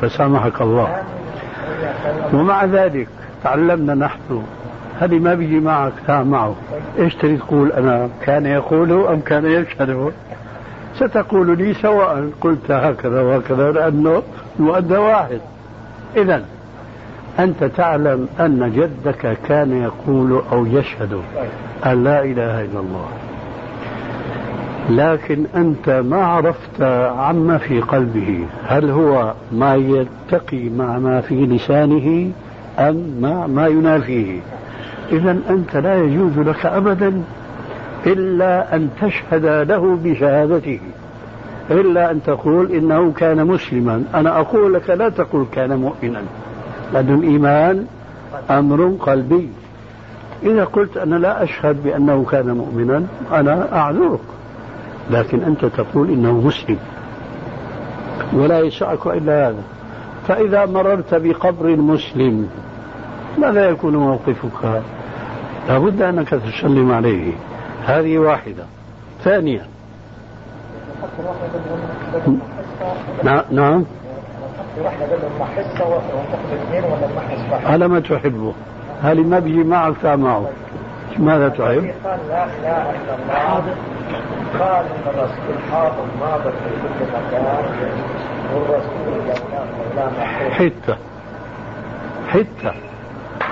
فسامحك الله. ومع ذلك تعلمنا نحن هذه ما بيجي معك؟ معه. إيش تريد تقول؟ أنا كان يقوله أم كان يشهده؟ ستقول لي سواء قلت هكذا وهكذا لأنه المؤدى واحد. اذا أنت تعلم أن جدك كان يقول أو يشهد أن لا إله إلا الله. لكن أنت ما عرفت عما في قلبه. هل هو ما يتقي مع ما في لسانه أم مع ما ينافيه؟ إذا أنت لا يجوز لك أبدا إلا أن تشهد له بشهادته. إلا أن تقول إنه كان مسلما. أنا أقول لك لا تقول كان مؤمنا. لأن الإيمان أمر قلبي. إذا قلت أنا لا أشهد بأنه كان مؤمنا أنا أعذرك. لكن أنت تقول إنه مسلم. ولا يسعك إلا هذا. فإذا مررت بقبر مسلم ماذا يكون موقفك؟ لابد أنك تسلم عليه. هذه واحدة. ثانيا نعم. على ما تحبه. هل ما بيجي معك معه. ماذا تحب؟ قال لا قال ان الرسول حاضر في كل مكان والرسول حتة. حتة.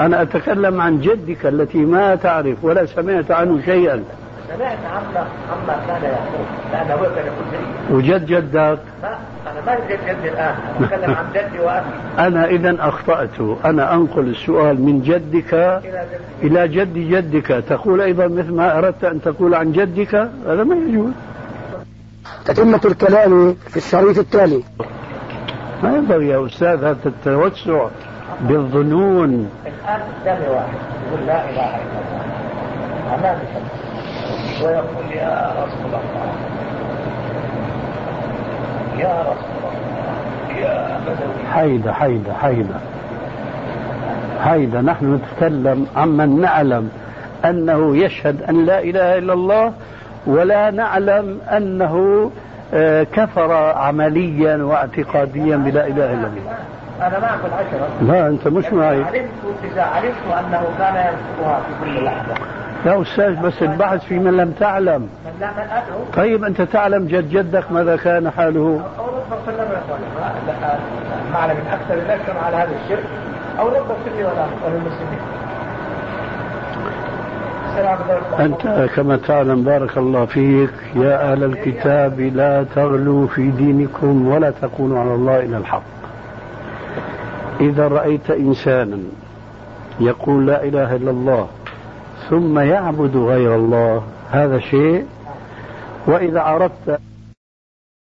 أنا أتكلم عن جدك التي ما تعرف ولا سمعت عنه شيئا. سمعت عما عما كان يقول لأنه هو كان يقول وجد جدك؟ لا أنا ما جد جدي الآن أتكلم عن جدي وأبي أنا إذا أخطأت. أنا أنقل السؤال من جدك إلى جدي. إلى جد جدك. تقول أيضا مثل ما أردت أن تقول عن جدك؟ هذا ما يجوز. تتمة الكلام في الشريط التالي. ما ينبغي يا أستاذ هذا التوسع بالظنون. الآن قدامي واحد يقول لا إله إلا الله. أمامي ويقول يا رسول الله يا رسول الله يا بدوي. حيدة حيدة حيدة. حيدة نحن نتكلم عمن نعلم أنه يشهد أن لا إله إلا الله ولا نعلم أنه آه، كفر عمليا واعتقاديا بلا إله إلا الله. أنا معك العشرة لا أنت مش معي. علمت إذا علمت أنه كان يذكرها في كل لحظة. يا أستاذ بس البحث في من لم تعلم. طيب أنت تعلم جد جدك ماذا كان حاله؟ من أكثر الناس كانوا على هذا الشرك أو رب صلي ولا وللمسلمين أنت كما تعلم بارك الله فيك يا أهل الكتاب لا تغلوا في دينكم ولا تقولوا على الله إلا الحق. إذا رأيت إنسانا يقول لا إله إلا الله ثم يعبد غير الله. هذا شيء. وإذا أردت